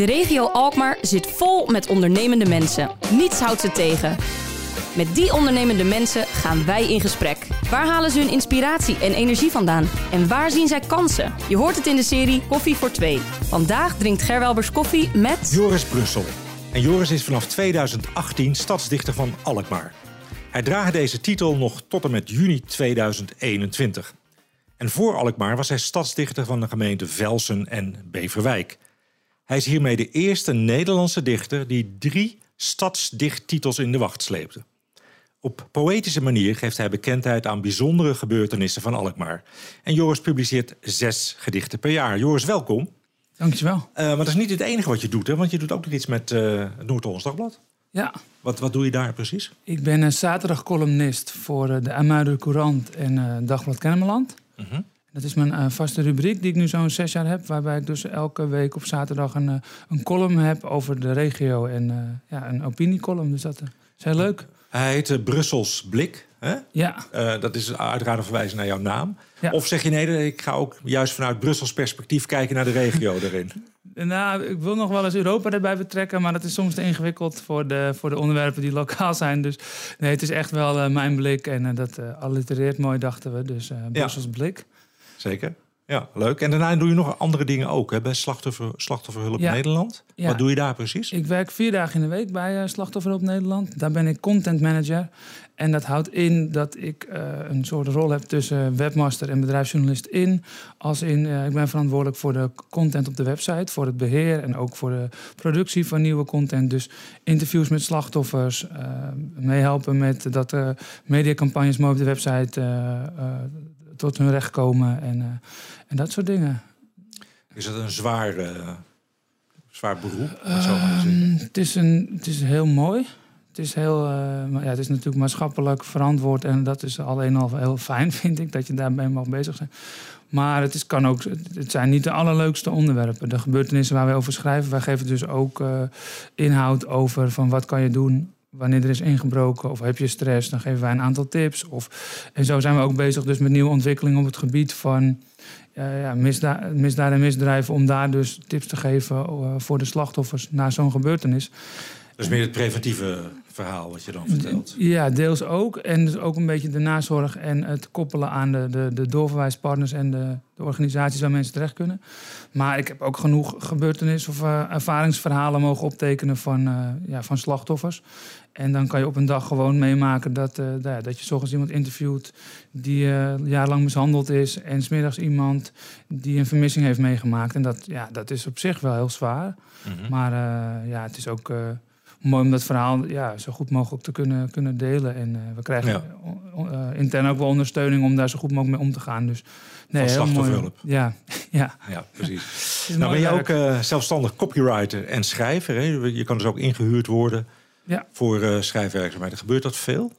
De regio Alkmaar zit vol met ondernemende mensen. Niets houdt ze tegen. Met die ondernemende mensen gaan wij in gesprek. Waar halen ze hun inspiratie en energie vandaan? En waar zien zij kansen? Je hoort het in de serie Koffie voor Twee. Vandaag drinkt Gerwelbers koffie met... Joris Brussel. En Joris is vanaf 2018 stadsdichter van Alkmaar. Hij draagt deze titel nog tot en met juni 2021. En voor Alkmaar was hij stadsdichter van de gemeente Velsen en Beverwijk. Hij is hiermee de eerste Nederlandse dichter die drie stadsdichttitels in de wacht sleepte. Op poëtische manier geeft hij bekendheid aan bijzondere gebeurtenissen van Alkmaar. En Joris publiceert zes gedichten per jaar. Joris, welkom. Dankjewel. Uh, maar dat is niet het enige wat je doet, hè? want je doet ook nog iets met uh, het Noord-Hollands Dagblad. Ja. Wat, wat doe je daar precies? Ik ben een zaterdagcolumnist voor uh, de Amuider Courant en Dagblad Kennemerland. -huh. Dat is mijn vaste rubriek die ik nu zo'n zes jaar heb. Waarbij ik dus elke week op zaterdag een, een column heb over de regio. En ja, een opiniecolumn. Dus dat is heel leuk. Hij heet Brussels Blik. Hè? Ja. Dat is uiteraard een verwijzing naar jouw naam. Ja. Of zeg je nee, ik ga ook juist vanuit Brussels perspectief kijken naar de regio erin? Nou, ik wil nog wel eens Europa erbij betrekken, maar dat is soms te ingewikkeld voor de, voor de onderwerpen die lokaal zijn. Dus nee, het is echt wel uh, mijn blik en dat allitereert mooi, dachten we. Dus Brussels ja. Blik. Zeker. Ja, leuk. En daarna doe je nog andere dingen ook hè, bij Slachtoffer, Slachtofferhulp ja. Nederland. Ja. Wat doe je daar precies? Ik werk vier dagen in de week bij uh, Slachtofferhulp Nederland. Daar ben ik content manager. En dat houdt in dat ik uh, een soort rol heb tussen webmaster en bedrijfsjournalist in. Als in, uh, ik ben verantwoordelijk voor de content op de website, voor het beheer en ook voor de productie van nieuwe content. Dus interviews met slachtoffers, meehelpen met dat mediacampagnes mooi op de website tot hun recht komen en, uh, en dat soort dingen. Is het een zwaar, uh, zwaar beroep? Uh, het, is een, het is heel mooi. Het is, heel, ja, het is natuurlijk maatschappelijk verantwoord en dat is alleen al heel fijn, vind ik, dat je daarmee mag bezig zijn. Maar het, is, kan ook, het zijn niet de allerleukste onderwerpen. De gebeurtenissen waar wij over schrijven, wij geven dus ook inhoud over van wat kan je doen wanneer er is ingebroken of heb je stress, dan geven wij een aantal tips. Of, en zo zijn we ook bezig dus met nieuwe ontwikkelingen op het gebied van uh, ja, misda misdaad en misdrijven, om daar dus tips te geven uh, voor de slachtoffers na zo'n gebeurtenis. Dus meer het preventieve verhaal wat je dan vertelt. Ja, deels ook. En dus ook een beetje de nazorg en het koppelen aan de, de, de doorverwijspartners en de, de organisaties waar mensen terecht kunnen. Maar ik heb ook genoeg gebeurtenissen of uh, ervaringsverhalen mogen optekenen van, uh, ja, van slachtoffers. En dan kan je op een dag gewoon meemaken dat, uh, dat je s'ochtends iemand interviewt die jarenlang mishandeld is. En smiddags iemand die een vermissing heeft meegemaakt. En dat, ja, dat is op zich wel heel zwaar. Mm -hmm. Maar ja, het is ook mooi om dat verhaal ja, zo goed mogelijk te kunnen, kunnen delen. En uh, we krijgen ja. uh, intern ook wel ondersteuning om daar zo goed mogelijk mee om te gaan. Dus nee. Ja, ja. ja precies. nou ben je ook uh, zelfstandig copywriter en schrijver. Hè? Je kan dus ook ingehuurd worden ja. voor schrijfwerkzaamheden. Gebeurt dat veel?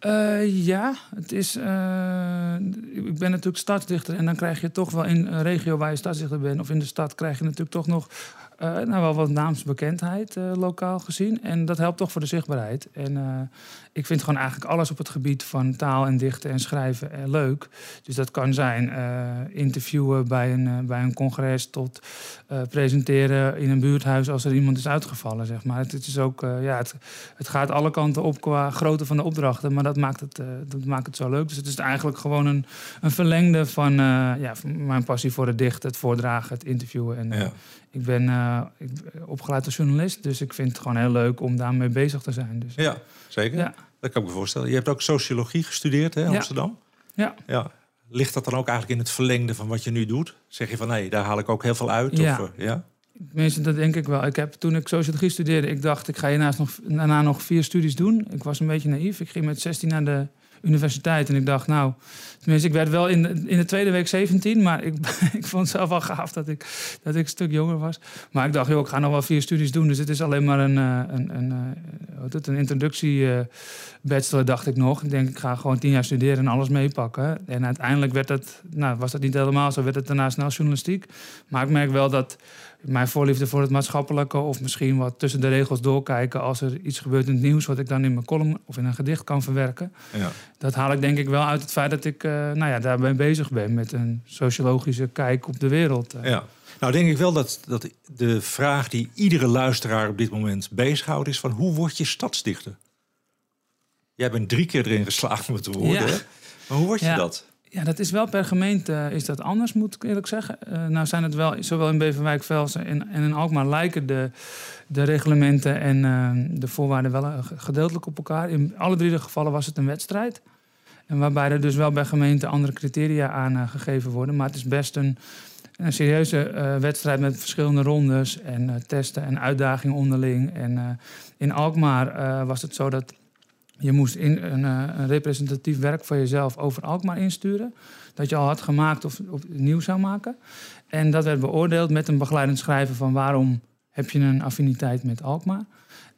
Uh, ja, het is. Uh, ik ben natuurlijk stadsdichter en dan krijg je toch wel in een regio waar je stadsdichter bent of in de stad krijg je natuurlijk toch nog uh, nou, wel wat naamsbekendheid uh, lokaal gezien. En dat helpt toch voor de zichtbaarheid. En uh, ik vind gewoon eigenlijk alles op het gebied van taal en dichten en schrijven leuk. Dus dat kan zijn interviewen bij een, bij een congres tot presenteren in een buurthuis als er iemand is uitgevallen. Zeg maar. het, het is ook, ja, het, het, gaat alle kanten op qua grootte van de opdrachten, maar dat maakt het, dat maakt het zo leuk. Dus het is eigenlijk gewoon een, een verlengde van, ja, van mijn passie voor het dichten, het voordragen, het interviewen. En, ja. Ik ben uh, opgeleid als journalist, dus ik vind het gewoon heel leuk om daarmee bezig te zijn. Dus, ja, zeker. Ja. Dat kan ik me voorstellen. Je hebt ook sociologie gestudeerd hè, in ja. Amsterdam. Ja. ja. Ligt dat dan ook eigenlijk in het verlengde van wat je nu doet? Zeg je van nee, daar haal ik ook heel veel uit? Ja. Of, uh, ja? Tenminste, dat denk ik wel. Ik heb, toen ik sociologie studeerde, ik dacht, ik ga hiernaast nog, daarna nog vier studies doen. Ik was een beetje naïef. Ik ging met 16 naar de universiteit. En ik dacht, nou, tenminste, ik werd wel in de, in de tweede week 17, maar ik, ik vond het zelf wel gaaf dat ik, dat ik een stuk jonger was. Maar ik dacht, joh, ik ga nog wel vier studies doen, dus het is alleen maar een, een, een, wat het, een introductie bachelor, dacht ik nog. Ik denk, ik ga gewoon tien jaar studeren en alles meepakken. En uiteindelijk werd dat, nou, was dat niet helemaal zo, werd het daarna snel journalistiek. Maar ik merk wel dat mijn voorliefde voor het maatschappelijke of misschien wat tussen de regels doorkijken als er iets gebeurt in het nieuws wat ik dan in mijn column of in een gedicht kan verwerken. Ja. Dat haal ik denk ik wel uit het feit dat ik uh, nou ja, daarbij bezig ben met een sociologische kijk op de wereld. Ja. Nou, denk ik wel dat, dat de vraag die iedere luisteraar op dit moment bezighoudt is van hoe word je stadsdichter? Jij bent drie keer erin geslaagd met te worden. Ja. Maar hoe word je Ja. dat? Ja, dat is wel per gemeente eh, is dat anders, moet ik eerlijk zeggen. Eh, nou zijn het wel, zowel in Beverwijk, Velsen en, en in Alkmaar lijken de, de reglementen en eh, de voorwaarden wel gedeeltelijk op elkaar. In alle drie de gevallen was het een wedstrijd. En waarbij er dus wel bij gemeenten andere criteria aan gegeven worden. Maar het is best een, een serieuze wedstrijd met verschillende rondes en testen en uitdagingen onderling. En in Alkmaar was het zo dat je moest een, eh, een representatief werk van jezelf over Alkmaar insturen. Dat je al had gemaakt of, of nieuw zou maken. En dat werd beoordeeld met een begeleidend schrijven van waarom heb je een affiniteit met Alkmaar.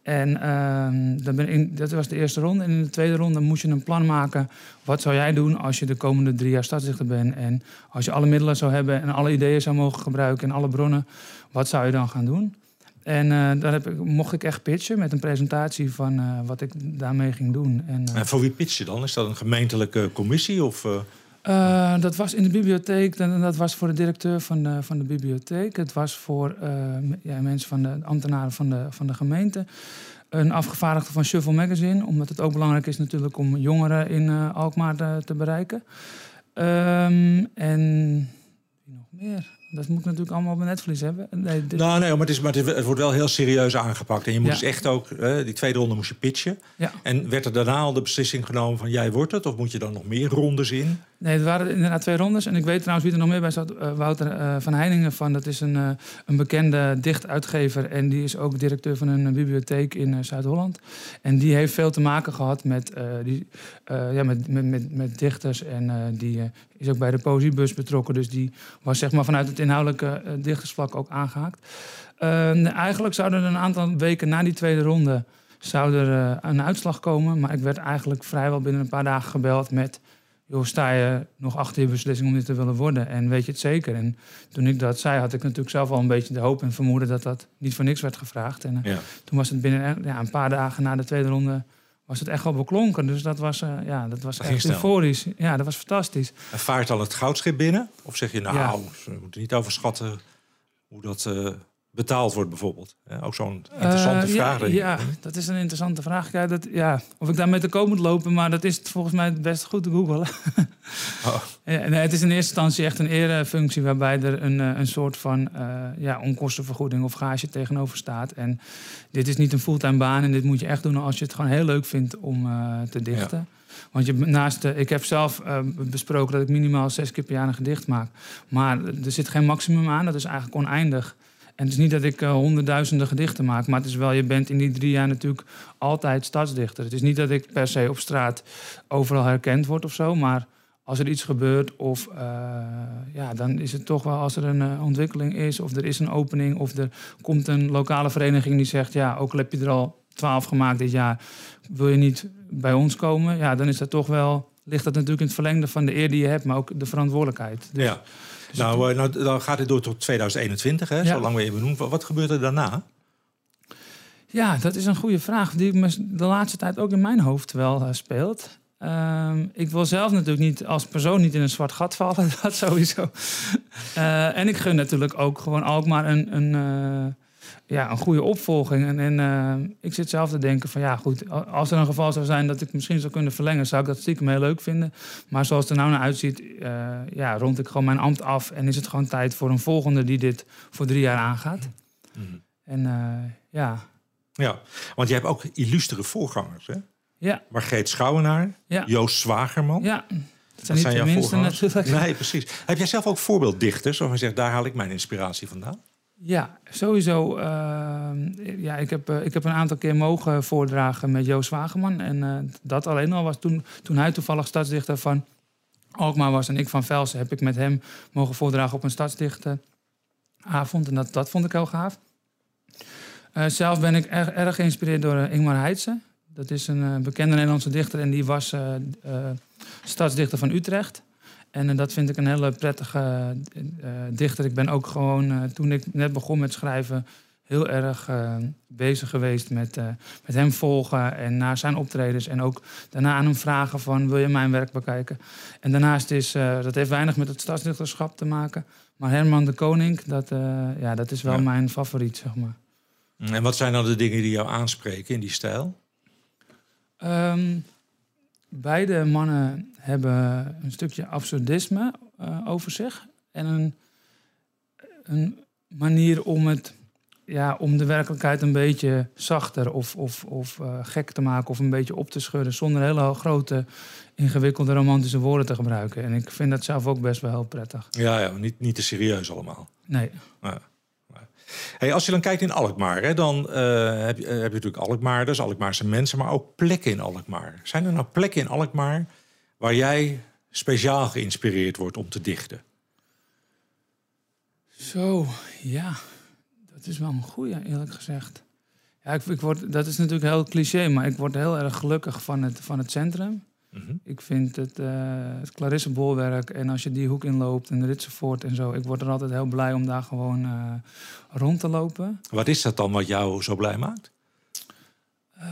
En ehm, dat, ben in, dat was de eerste ronde. En in de tweede ronde moest je een plan maken. Wat zou jij doen als je de komende drie jaar stadsdichter bent? En als je alle middelen zou hebben en alle ideeën zou mogen gebruiken en alle bronnen, wat zou je dan gaan doen? En eh, daar heb ik, mocht ik echt pitchen met een presentatie van eh, wat ik daarmee ging doen. En, eh, En voor wie pitch je dan? Is dat een gemeentelijke commissie? Of, dat was in de bibliotheek. En dat was voor de directeur van de, van de bibliotheek. Het was voor ja, mensen van de ambtenaren van de, van de gemeente. Een afgevaardigde van Shuffle Magazine. Omdat het ook belangrijk is natuurlijk om jongeren in Alkmaar te, te bereiken. Ehm, en wie nog meer? Dat moet ik natuurlijk allemaal op mijn netvlies hebben. Nee, dit- Nou, nee, maar, het, is, maar het, wordt wel heel serieus aangepakt. En je moet Ja. dus echt ook, eh, die tweede ronde moest je pitchen. Ja. En werd er daarna al de beslissing genomen van jij wordt het? Of moet je dan nog meer rondes in? Nee, het waren inderdaad twee rondes. En ik weet trouwens wie er nog meer bij zat. eh, Wouter eh, van Heiningen van. Dat is een, eh, een bekende dichtuitgever. En die is ook directeur van een bibliotheek in Zuid-Holland. En die heeft veel te maken gehad met, die, ja, met, met, met, met dichters. En die is ook bij de Poëziebus betrokken. Dus die was zeg maar vanuit het inhoudelijke dichtersvlak ook aangehaakt. Eh, nee, eigenlijk zouden er een aantal weken na die tweede ronde... zou er een uitslag komen. Maar ik werd eigenlijk vrijwel binnen een paar dagen gebeld met joh, sta je nog achter je beslissing om dit te willen worden? En weet je het zeker? En toen ik dat zei, had ik natuurlijk zelf al een beetje de hoop en vermoeden dat dat niet voor niks werd gevraagd. En eh, Ja. toen was het binnen ja, een paar dagen na de tweede ronde was het echt wel beklonken. Dus dat was, eh, ja, dat was Dat echt euforisch. Ja, dat was fantastisch. En vaart al het goudschip binnen? Of zeg je nou, Ja. we moeten niet overschatten hoe dat eh, betaald wordt bijvoorbeeld? Ja, ook zo'n interessante Eh, vraag. Ja, dat is een interessante vraag. Ja, dat, ja, of ik daarmee te koop moet lopen, maar dat is volgens mij best goed te googlen. Oh. Ja, nee, het is in eerste instantie echt een erefunctie waarbij er een, eh, een soort van eh, ja, onkostenvergoeding of gage tegenover staat. En dit is niet een fulltime baan en dit moet je echt doen als je het gewoon heel leuk vindt om eh, te dichten. Want je, naast, de- ik heb zelf eh, besproken dat ik minimaal zes keer per jaar een gedicht maak. Maar er zit geen maximum aan, dat is eigenlijk oneindig. En het is niet dat ik eh, honderdduizenden gedichten maak, maar het is wel, je bent in die drie jaar natuurlijk altijd stadsdichter. Het is niet dat ik per se op straat overal herkend word of zo, maar als er iets gebeurt of eh, ja, dan is het toch wel als er een eh, ontwikkeling is of er is een opening of er komt een lokale vereniging die zegt ja, ook al heb je er al twaalf gemaakt dit jaar, wil je niet bij ons komen? Ja, dan is dat toch wel, ligt dat natuurlijk in het verlengde van de eer die je hebt, maar ook de verantwoordelijkheid. Dus- Ja. Nou, eh, nou, dan gaat dit door tot 2021, hè? Ja. zo lang ben je benoemd. Wat, gebeurt er daarna? Ja, dat is een goede vraag die me de laatste tijd ook in mijn hoofd wel eh, speelt. Ehm, ik wil zelf natuurlijk niet als persoon niet in een zwart gat vallen, dat sowieso. Eh, en ik gun natuurlijk ook gewoon Alkmaar een, een, ja, een goede opvolging. En, en eh, ik zit zelf te denken van ja goed, als er een geval zou zijn dat ik misschien zou kunnen verlengen, zou ik dat stiekem heel leuk vinden. Maar zoals het er nou naar uitziet, eh, ja, rond ik gewoon mijn ambt af en is het gewoon tijd voor een volgende die dit voor drie jaar aangaat. Mhm. En eh, ja, Ja, want je hebt ook illustere voorgangers, hè? ja, Margreet Schouwenaar, ja. Joost Zwagerman. Ja, dat zijn jouw voorgangers. natuurlijk. Nee, precies. Heb jij zelf ook voorbeelddichters waarvan je zegt, daar haal ik mijn inspiratie vandaan? Ja, sowieso. eh, ja, ik, heb, eh, ik heb een aantal keer mogen voordragen met Joost Wageman. En eh, dat alleen al was toen, toen hij toevallig stadsdichter van Alkmaar was en ik van Velsen, heb ik met hem mogen voordragen op een stadsdichteravond. En dat, dat vond ik heel gaaf. Eh, zelf ben ik erg, erg geïnspireerd door Ingmar Heitse. Dat is een bekende Nederlandse dichter en die was stadsdichter van Utrecht. En eh, dat vind ik een hele prettige eh, dichter. Ik ben ook gewoon, eh, toen ik net begon met schrijven, heel erg eh, bezig geweest met, eh, met hem volgen en naar zijn optredens. En ook daarna aan hem vragen van, wil je mijn werk bekijken? En daarnaast is, eh, dat heeft weinig met het stadsdichterschap te maken. Maar Herman de Koning, dat, eh, ja, dat is wel Ja. mijn favoriet, zeg maar. En wat zijn dan de dingen die jou aanspreken in die stijl? Ehm, beide mannen hebben een stukje absurdisme eh, over zich. En een, een manier om, het, ja, om de werkelijkheid een beetje zachter of, of, of eh, gek te maken of een beetje op te schudden. Zonder hele grote, ingewikkelde romantische woorden te gebruiken. En ik vind dat zelf ook best wel heel prettig. Ja, ja niet, niet te serieus allemaal. Nee. Hey, als je dan kijkt in Alkmaar, hè, dan eh, heb, je, heb je natuurlijk Alkmaarders, Alkmaarse mensen, maar ook plekken in Alkmaar. Zijn er nou plekken in Alkmaar waar jij speciaal geïnspireerd wordt om te dichten? Zo, ja. Dat is wel een goeie, eerlijk gezegd. Ja, ik, ik word, dat is natuurlijk heel cliché, maar ik word heel erg gelukkig van het, van het centrum. Mhm. Ik vind het, eh het Clarisse Bolwerk en als je die hoek inloopt en Ritsenvoort en zo... ik word er altijd heel blij om daar gewoon eh, rond te lopen. Wat is dat dan wat jou zo blij maakt? Eh,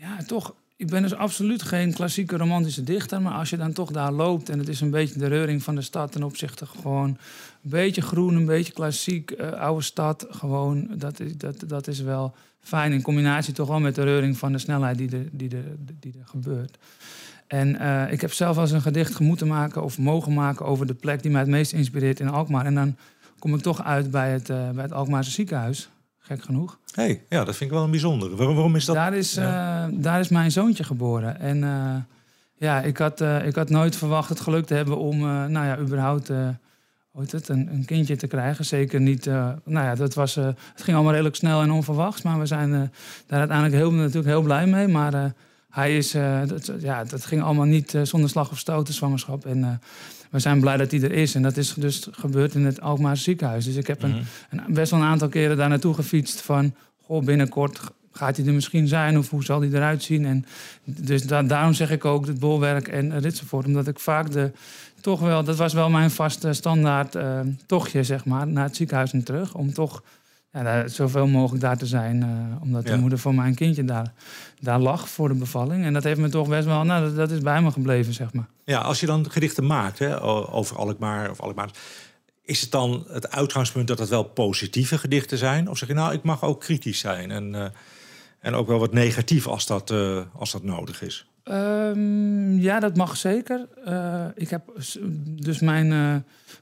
ja, toch. Ik ben dus absoluut geen klassieke romantische dichter. Maar als je dan toch daar loopt en het is een beetje de reuring van de stad ten opzichte gewoon een beetje groen, een beetje klassiek, eh, oude stad. Gewoon, dat is, dat, dat is wel fijn. In combinatie toch wel met de reuring van de snelheid die er, die er, die gebeurt. En eh, ik heb zelf eens een gedicht moeten maken of mogen maken over de plek die mij het meest inspireert in Alkmaar. En dan kom ik toch uit bij het, eh, bij het Alkmaarse ziekenhuis. Gek genoeg. hey, ja, dat vind ik wel een bijzondere. Waarom, waarom is dat? Daar is, eh, daar is mijn zoontje geboren. En eh, ja, ik had, eh, ik had nooit verwacht het geluk te hebben om, nou ja, überhaupt hoe heet het, een, een kindje te krijgen. Zeker niet, nou ja, dat was, het ging allemaal redelijk snel en onverwachts. Maar we zijn daar uiteindelijk heel, natuurlijk heel blij mee. Maar hij is, eh, dat, ja, dat ging allemaal niet eh, zonder slag of stoot, de zwangerschap. En eh, we zijn blij dat hij er is. En dat is dus gebeurd in het Alkmaarse ziekenhuis. Dus ik heb een, Mhm. een, best wel een aantal keren daar naartoe gefietst van... Goh, binnenkort gaat hij er misschien zijn of hoe zal hij eruit zien? En dus da- daarom zeg ik ook het bolwerk en Ritsenvoort. Omdat ik vaak de, toch wel, dat was wel mijn vaste standaard tochtje, zeg maar, naar het ziekenhuis en terug. Om toch ja, daar, zoveel mogelijk daar te zijn. eh, omdat Ja. de moeder van mijn kindje daar, daar lag voor de bevalling. En dat heeft me toch best wel, nou, dat, dat is bij me gebleven, zeg maar. Ja, als je dan gedichten maakt hè, over Alkmaar of Alkmaar, is het dan het uitgangspunt dat het wel positieve gedichten zijn? Of zeg je nou, ik mag ook kritisch zijn en, eh, en ook wel wat negatief als dat, eh, als dat nodig is? Ehm, ja, dat mag zeker. Eh, ik heb dus mijn, eh,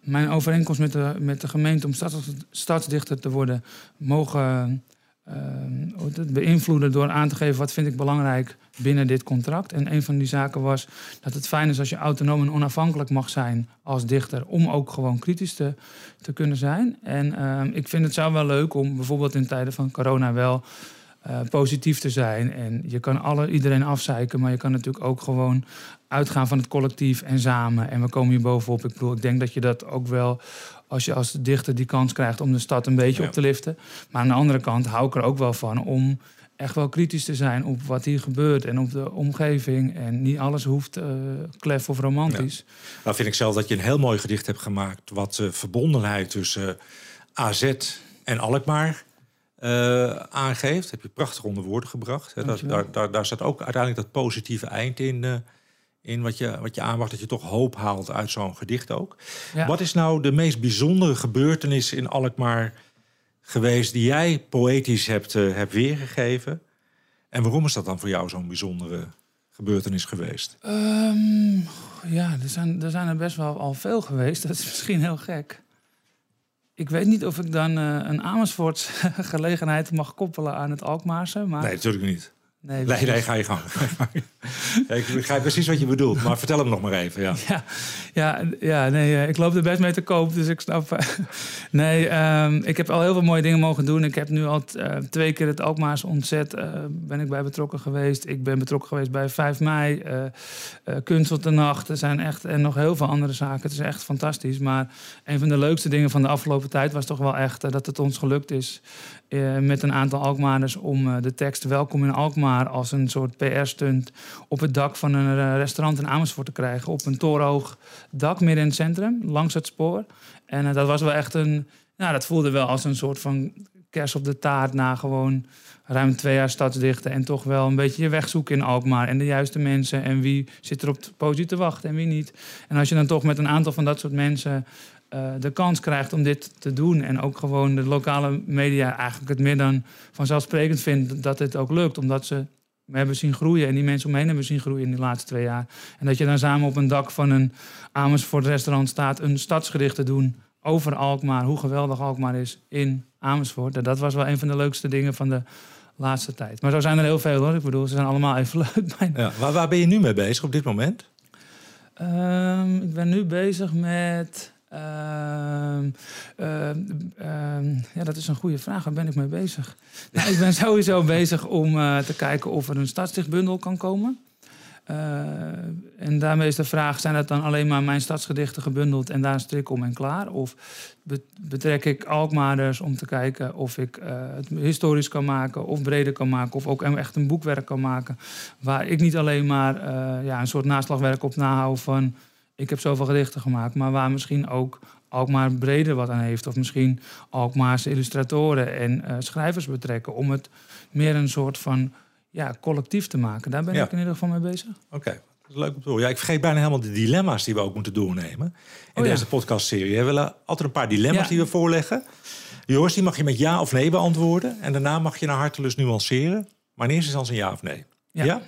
mijn overeenkomst met de, met de gemeente om stads, stadsdichter te worden mogen ehm, beïnvloeden door aan te geven wat vind ik belangrijk binnen dit contract. En een van die zaken was dat het fijn is als je autonoom en onafhankelijk mag zijn als dichter om ook gewoon kritisch te, te kunnen zijn. En ehm, ik vind het zou wel leuk om bijvoorbeeld in tijden van corona wel eh, positief te zijn. En je kan alle, iedereen afzeiken, maar je kan natuurlijk ook gewoon uitgaan van het collectief en samen. En we komen hier bovenop. Ik bedoel, ik denk dat je dat ook wel, als je als dichter die kans krijgt om de stad een beetje Ja. op te liften. Maar aan de andere kant hou ik er ook wel van om echt wel kritisch te zijn op wat hier gebeurt en op de omgeving. En niet alles hoeft eh klef of romantisch. Nou vind ik zelf dat je een heel mooi gedicht hebt gemaakt... wat de verbondenheid tussen AZ en Alkmaar eh, aangeeft. Heb je prachtig onder woorden gebracht. Hè. Dankjewel. daar, daar, daar staat ook uiteindelijk dat positieve eind in... eh, in wat je, wat je aanwacht, dat je toch hoop haalt uit zo'n gedicht ook. Ja. Wat is nou de meest bijzondere gebeurtenis in Alkmaar geweest... die jij poëtisch hebt, eh, hebt weergegeven? En waarom is dat dan voor jou zo'n bijzondere gebeurtenis geweest? Ehm, ja, er zijn, er zijn er best wel al veel geweest. Dat is misschien heel gek. Ik weet niet of ik dan eh, een Amersfoorts gelegenheid mag koppelen aan het Alkmaarse. Maar Nee, natuurlijk niet. Nee, Nee, nee, ga je gang. Ja, ik begrijp precies wat je bedoelt, maar vertel hem nog maar even. Ja. Ja, ja, ja nee, eh, ik loop er best mee te koop, dus ik snap. eh, nee, ehm, ik heb al heel veel mooie dingen mogen doen. Ik heb nu al eh, twee keer het Alkmaars ontzet ben ik bij betrokken geweest. Ik ben betrokken geweest bij 5 mei, eh, Kunst op de Nacht. Er zijn echt, en nog heel veel andere zaken. Het is echt fantastisch. Maar een van de leukste dingen van de afgelopen tijd was toch wel echt dat het ons gelukt is met een aantal Alkmaarders om de tekst Welkom in Alkmaar als een soort PR-stunt op het dak van een eh, restaurant in Amersfoort te krijgen. Op een torenhoog dak midden in het centrum, langs het spoor. En eh, dat was wel echt een. Nou, dat voelde wel als een soort van kers op de taart na gewoon ruim twee jaar stadsdichten. En toch wel een beetje je weg zoeken in Alkmaar. En de juiste mensen. En wie zit er op de positie te wachten en wie niet. En als je dan toch met een aantal van dat soort mensen uh, de kans krijgt om dit te doen. En ook gewoon de lokale media eigenlijk het meer dan vanzelfsprekend vindt dat dit ook lukt. Omdat ze we hebben zien groeien en die mensen omheen hebben zien groeien in de laatste twee jaar. En dat je dan samen op een dak van een Amersfoort restaurant staat, een stadsgericht te doen over Alkmaar, hoe geweldig Alkmaar is in Amersfoort. Dat was wel een van de leukste dingen van de laatste tijd. Maar zo zijn er heel veel hoor. Ik bedoel, ze zijn allemaal even leuk. Ja, waar, waar ben je nu mee bezig op dit moment? Um, ik ben nu bezig met Ehm, ehm, ehm, ja, dat is een goede vraag. Waar ben ik mee bezig? Nou, ik ben sowieso bezig om uh, te kijken of er een stadsdichtbundel kan komen. Uh, en daarmee is de vraag: zijn dat dan alleen maar mijn stadsgedichten gebundeld en daar een strik om en klaar? Of betrek ik Alkmaarders om te kijken of ik uh, het historisch kan maken, of breder kan maken, of ook echt een boekwerk kan maken. Waar ik niet alleen maar ja, een soort naslagwerk op nahoud van ik heb zoveel gedichten gemaakt, maar waar misschien ook Alkmaar breder wat aan heeft. Of misschien Alkmaarse illustratoren en uh, schrijvers betrekken. Om het meer een soort van ja, collectief te maken. Daar ben ik in ieder geval mee bezig. Oké, dat is leuk om te horen. Ja, ik vergeet bijna helemaal de dilemma's die we ook moeten doornemen. In oh, deze podcastserie. We willen altijd een paar dilemma's die we voorleggen. Joris, die mag je met ja of nee beantwoorden. En daarna mag je naar hartelust nuanceren. Maar in eerste instantie ja of nee. Ja?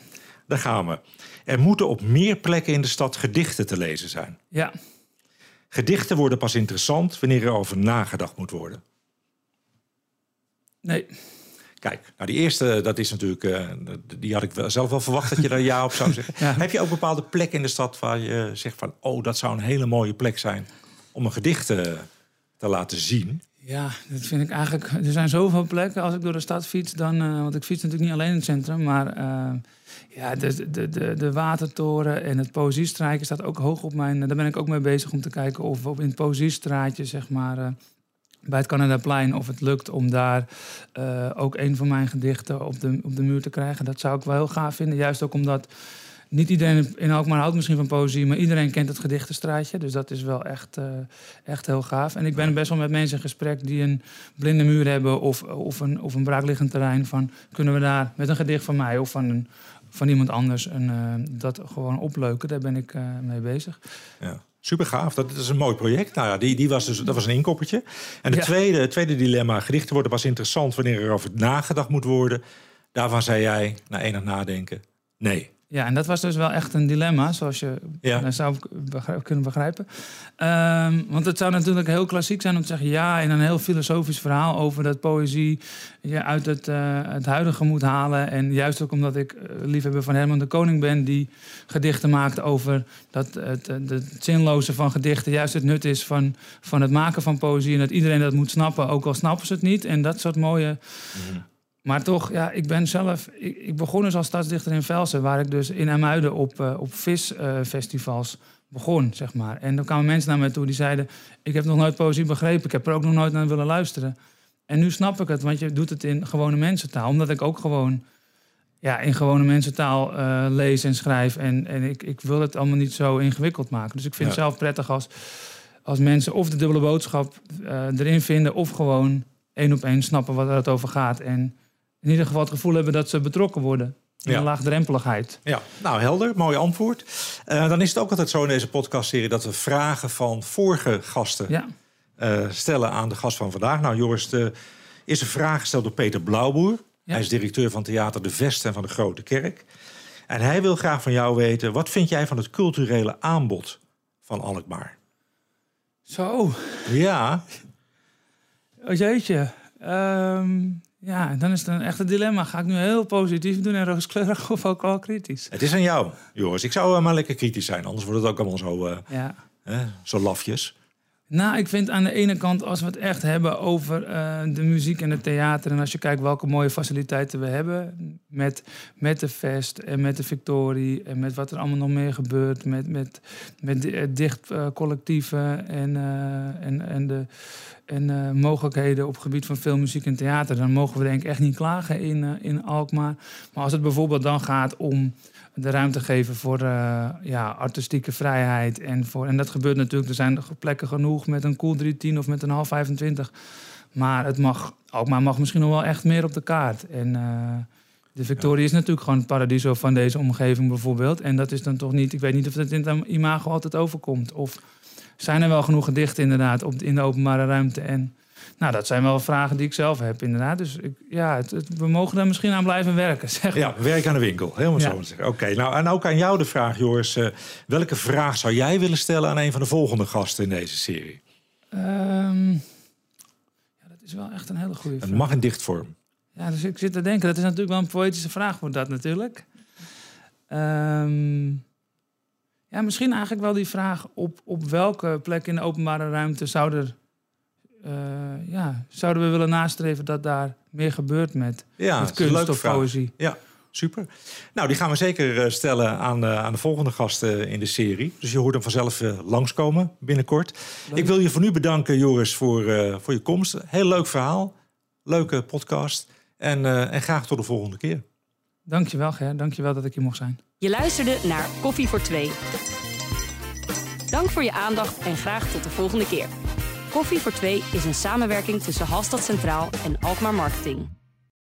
Daar gaan we. Er moeten op meer plekken in de stad gedichten te lezen zijn. Ja. Gedichten worden pas interessant wanneer er over nagedacht moet worden. Nee. Kijk, nou die eerste, dat is natuurlijk, uh, die had ik zelf wel verwacht dat je daar ja op zou zeggen. Heb je ook bepaalde plekken in de stad waar je zegt van, oh, dat zou een hele mooie plek zijn om een gedicht te, te laten zien? Ja, dat vind ik eigenlijk. Er zijn zoveel plekken. Als ik door de stad fiets, dan. Uh, want ik fiets natuurlijk niet alleen in het centrum, maar. Uh, ja, de, de, de, de Watertoren en het Poëziestraatje staat ook hoog op mijn... Daar ben ik ook mee bezig om te kijken of in het Poëziestraatje, zeg maar... Uh, bij het Canadaplein, of het lukt om daar ook een van mijn gedichten op de, op de muur te krijgen. Dat zou ik wel heel gaaf vinden. Juist ook omdat niet iedereen in Alkmaar houdt misschien van poëzie, maar iedereen kent het gedichtenstraatje. Dus dat is wel echt, uh, echt heel gaaf. En ik ben best wel met mensen in gesprek die een blinde muur hebben of, of, een, of een braakliggend terrein. Van kunnen we daar met een gedicht van mij of van een van iemand anders en uh, dat gewoon opleuken. Daar ben ik uh, mee bezig. Ja. Super gaaf, dat is een mooi project. Nou ja, die, die was dus, dat was een inkoppertje. En de tweede, het tweede dilemma, gedichten worden pas interessant wanneer er over nagedacht moet worden. Daarvan zei jij, na enig nadenken, nee. Ja, en dat was dus wel echt een dilemma, zoals je ja. zou kunnen begrijpen. Um, want het zou natuurlijk heel klassiek zijn om te zeggen... ja, in een heel filosofisch verhaal over dat poëzie... je uit het, uh, het huidige moet halen. En juist ook omdat ik uh, liefhebber van Herman de Koning ben... die gedichten maakt over dat het, het, zinloze van gedichten... juist het nut is van, van het maken van poëzie... en dat iedereen dat moet snappen, ook al snappen ze het niet. En dat soort mooie... Mhm. Maar toch, ja, ik ben zelf... Ik, ik, begon dus als stadsdichter in Velsen... waar ik dus in Amuiden op, uh, op visfestivals uh, begon, zeg maar. En dan kwamen mensen naar mij toe die zeiden... ik heb nog nooit poëzie begrepen. Ik heb er ook nog nooit naar willen luisteren. En nu snap ik het, want je doet het in gewone mensentaal. Omdat ik ook gewoon ja, in gewone mensentaal uh, lees en schrijf. En, en ik, ik wil het allemaal niet zo ingewikkeld maken. Dus ik vind het zelf prettig als, als mensen of de dubbele boodschap uh, erin vinden... of gewoon één op één snappen wat het over gaat... en in ieder geval het gevoel hebben dat ze betrokken worden. In een laagdrempeligheid. Ja, nou helder, mooi antwoord. Uh, dan is het ook altijd zo in deze podcastserie dat we vragen van vorige gasten ja. uh, stellen aan de gast van vandaag. Nou, Joris, is een vraag gesteld door Peter Blauwboer. Hij is directeur van Theater De Vest en van de Grote Kerk. En hij wil graag van jou weten: wat vind jij van het culturele aanbod van Alkmaar? Zo. Ja. Oh, jeetje. Um, ja, dan is het een echte dilemma. Ga ik nu heel positief doen en rooskleurig of ook al kritisch? Het is aan jou, Joris. Ik zou uh, maar lekker kritisch zijn, anders wordt het ook allemaal zo, uh, ja. zo lafjes. Nou, ik vind aan de ene kant, als we het echt hebben over uh, de muziek en het theater... en als je kijkt welke mooie faciliteiten we hebben... met, met de Fest en met de Victorie en met wat er allemaal nog meer gebeurt... met, met, met dicht uh, collectieven en, en, en de en mogelijkheden op het gebied van film, muziek en theater, dan mogen we denk ik echt niet klagen in, in Alkmaar. Maar als het bijvoorbeeld dan gaat om de ruimte geven voor uh, ja, artistieke vrijheid. En, voor, en dat gebeurt natuurlijk, er zijn plekken genoeg met een cool 310 of met een half 25 Maar het mag, Alkmaar mag misschien nog wel echt meer op de kaart. En uh, de Victoria is natuurlijk gewoon het paradiso van deze omgeving bijvoorbeeld. En dat is dan toch niet, ik weet niet of dat in het imago altijd overkomt. Of zijn er wel genoeg gedichten inderdaad op, in de openbare ruimte en... Nou, dat zijn wel vragen die ik zelf heb, inderdaad. Dus ik, ja, het, we mogen daar misschien aan blijven werken. Zeg Ja, werk aan de winkel. Helemaal zo te zeggen. Oké, nou en ook aan jou de vraag, Joris. Uh, welke vraag zou jij willen stellen aan een van de volgende gasten in deze serie? Um, ja, dat is wel echt een hele goede vraag. Het mag in dichtvorm. Ja, dus ik zit te denken, dat is natuurlijk wel een poëtische vraag voor dat natuurlijk. Um, ja, misschien eigenlijk wel die vraag op, op welke plek in de openbare ruimte zou er ja, zouden we willen nastreven dat daar meer gebeurt met, ja, met kunst of poëzie. Ja, super. Nou, die gaan we zeker eh, stellen aan, uh, aan de volgende gasten in de serie. Dus je hoort hem vanzelf uh, langskomen binnenkort. Ik wil je voor nu bedanken, Joris, voor, voor je komst. Heel leuk verhaal. Leuke podcast. En, en graag tot de volgende keer. Dankjewel, Ger. Dankjewel dat ik hier mocht zijn. Je luisterde naar Koffie voor Twee. Dank voor je aandacht en graag tot de volgende keer. Koffie voor Twee is een samenwerking tussen Halstad Centraal en Alkmaar Marketing.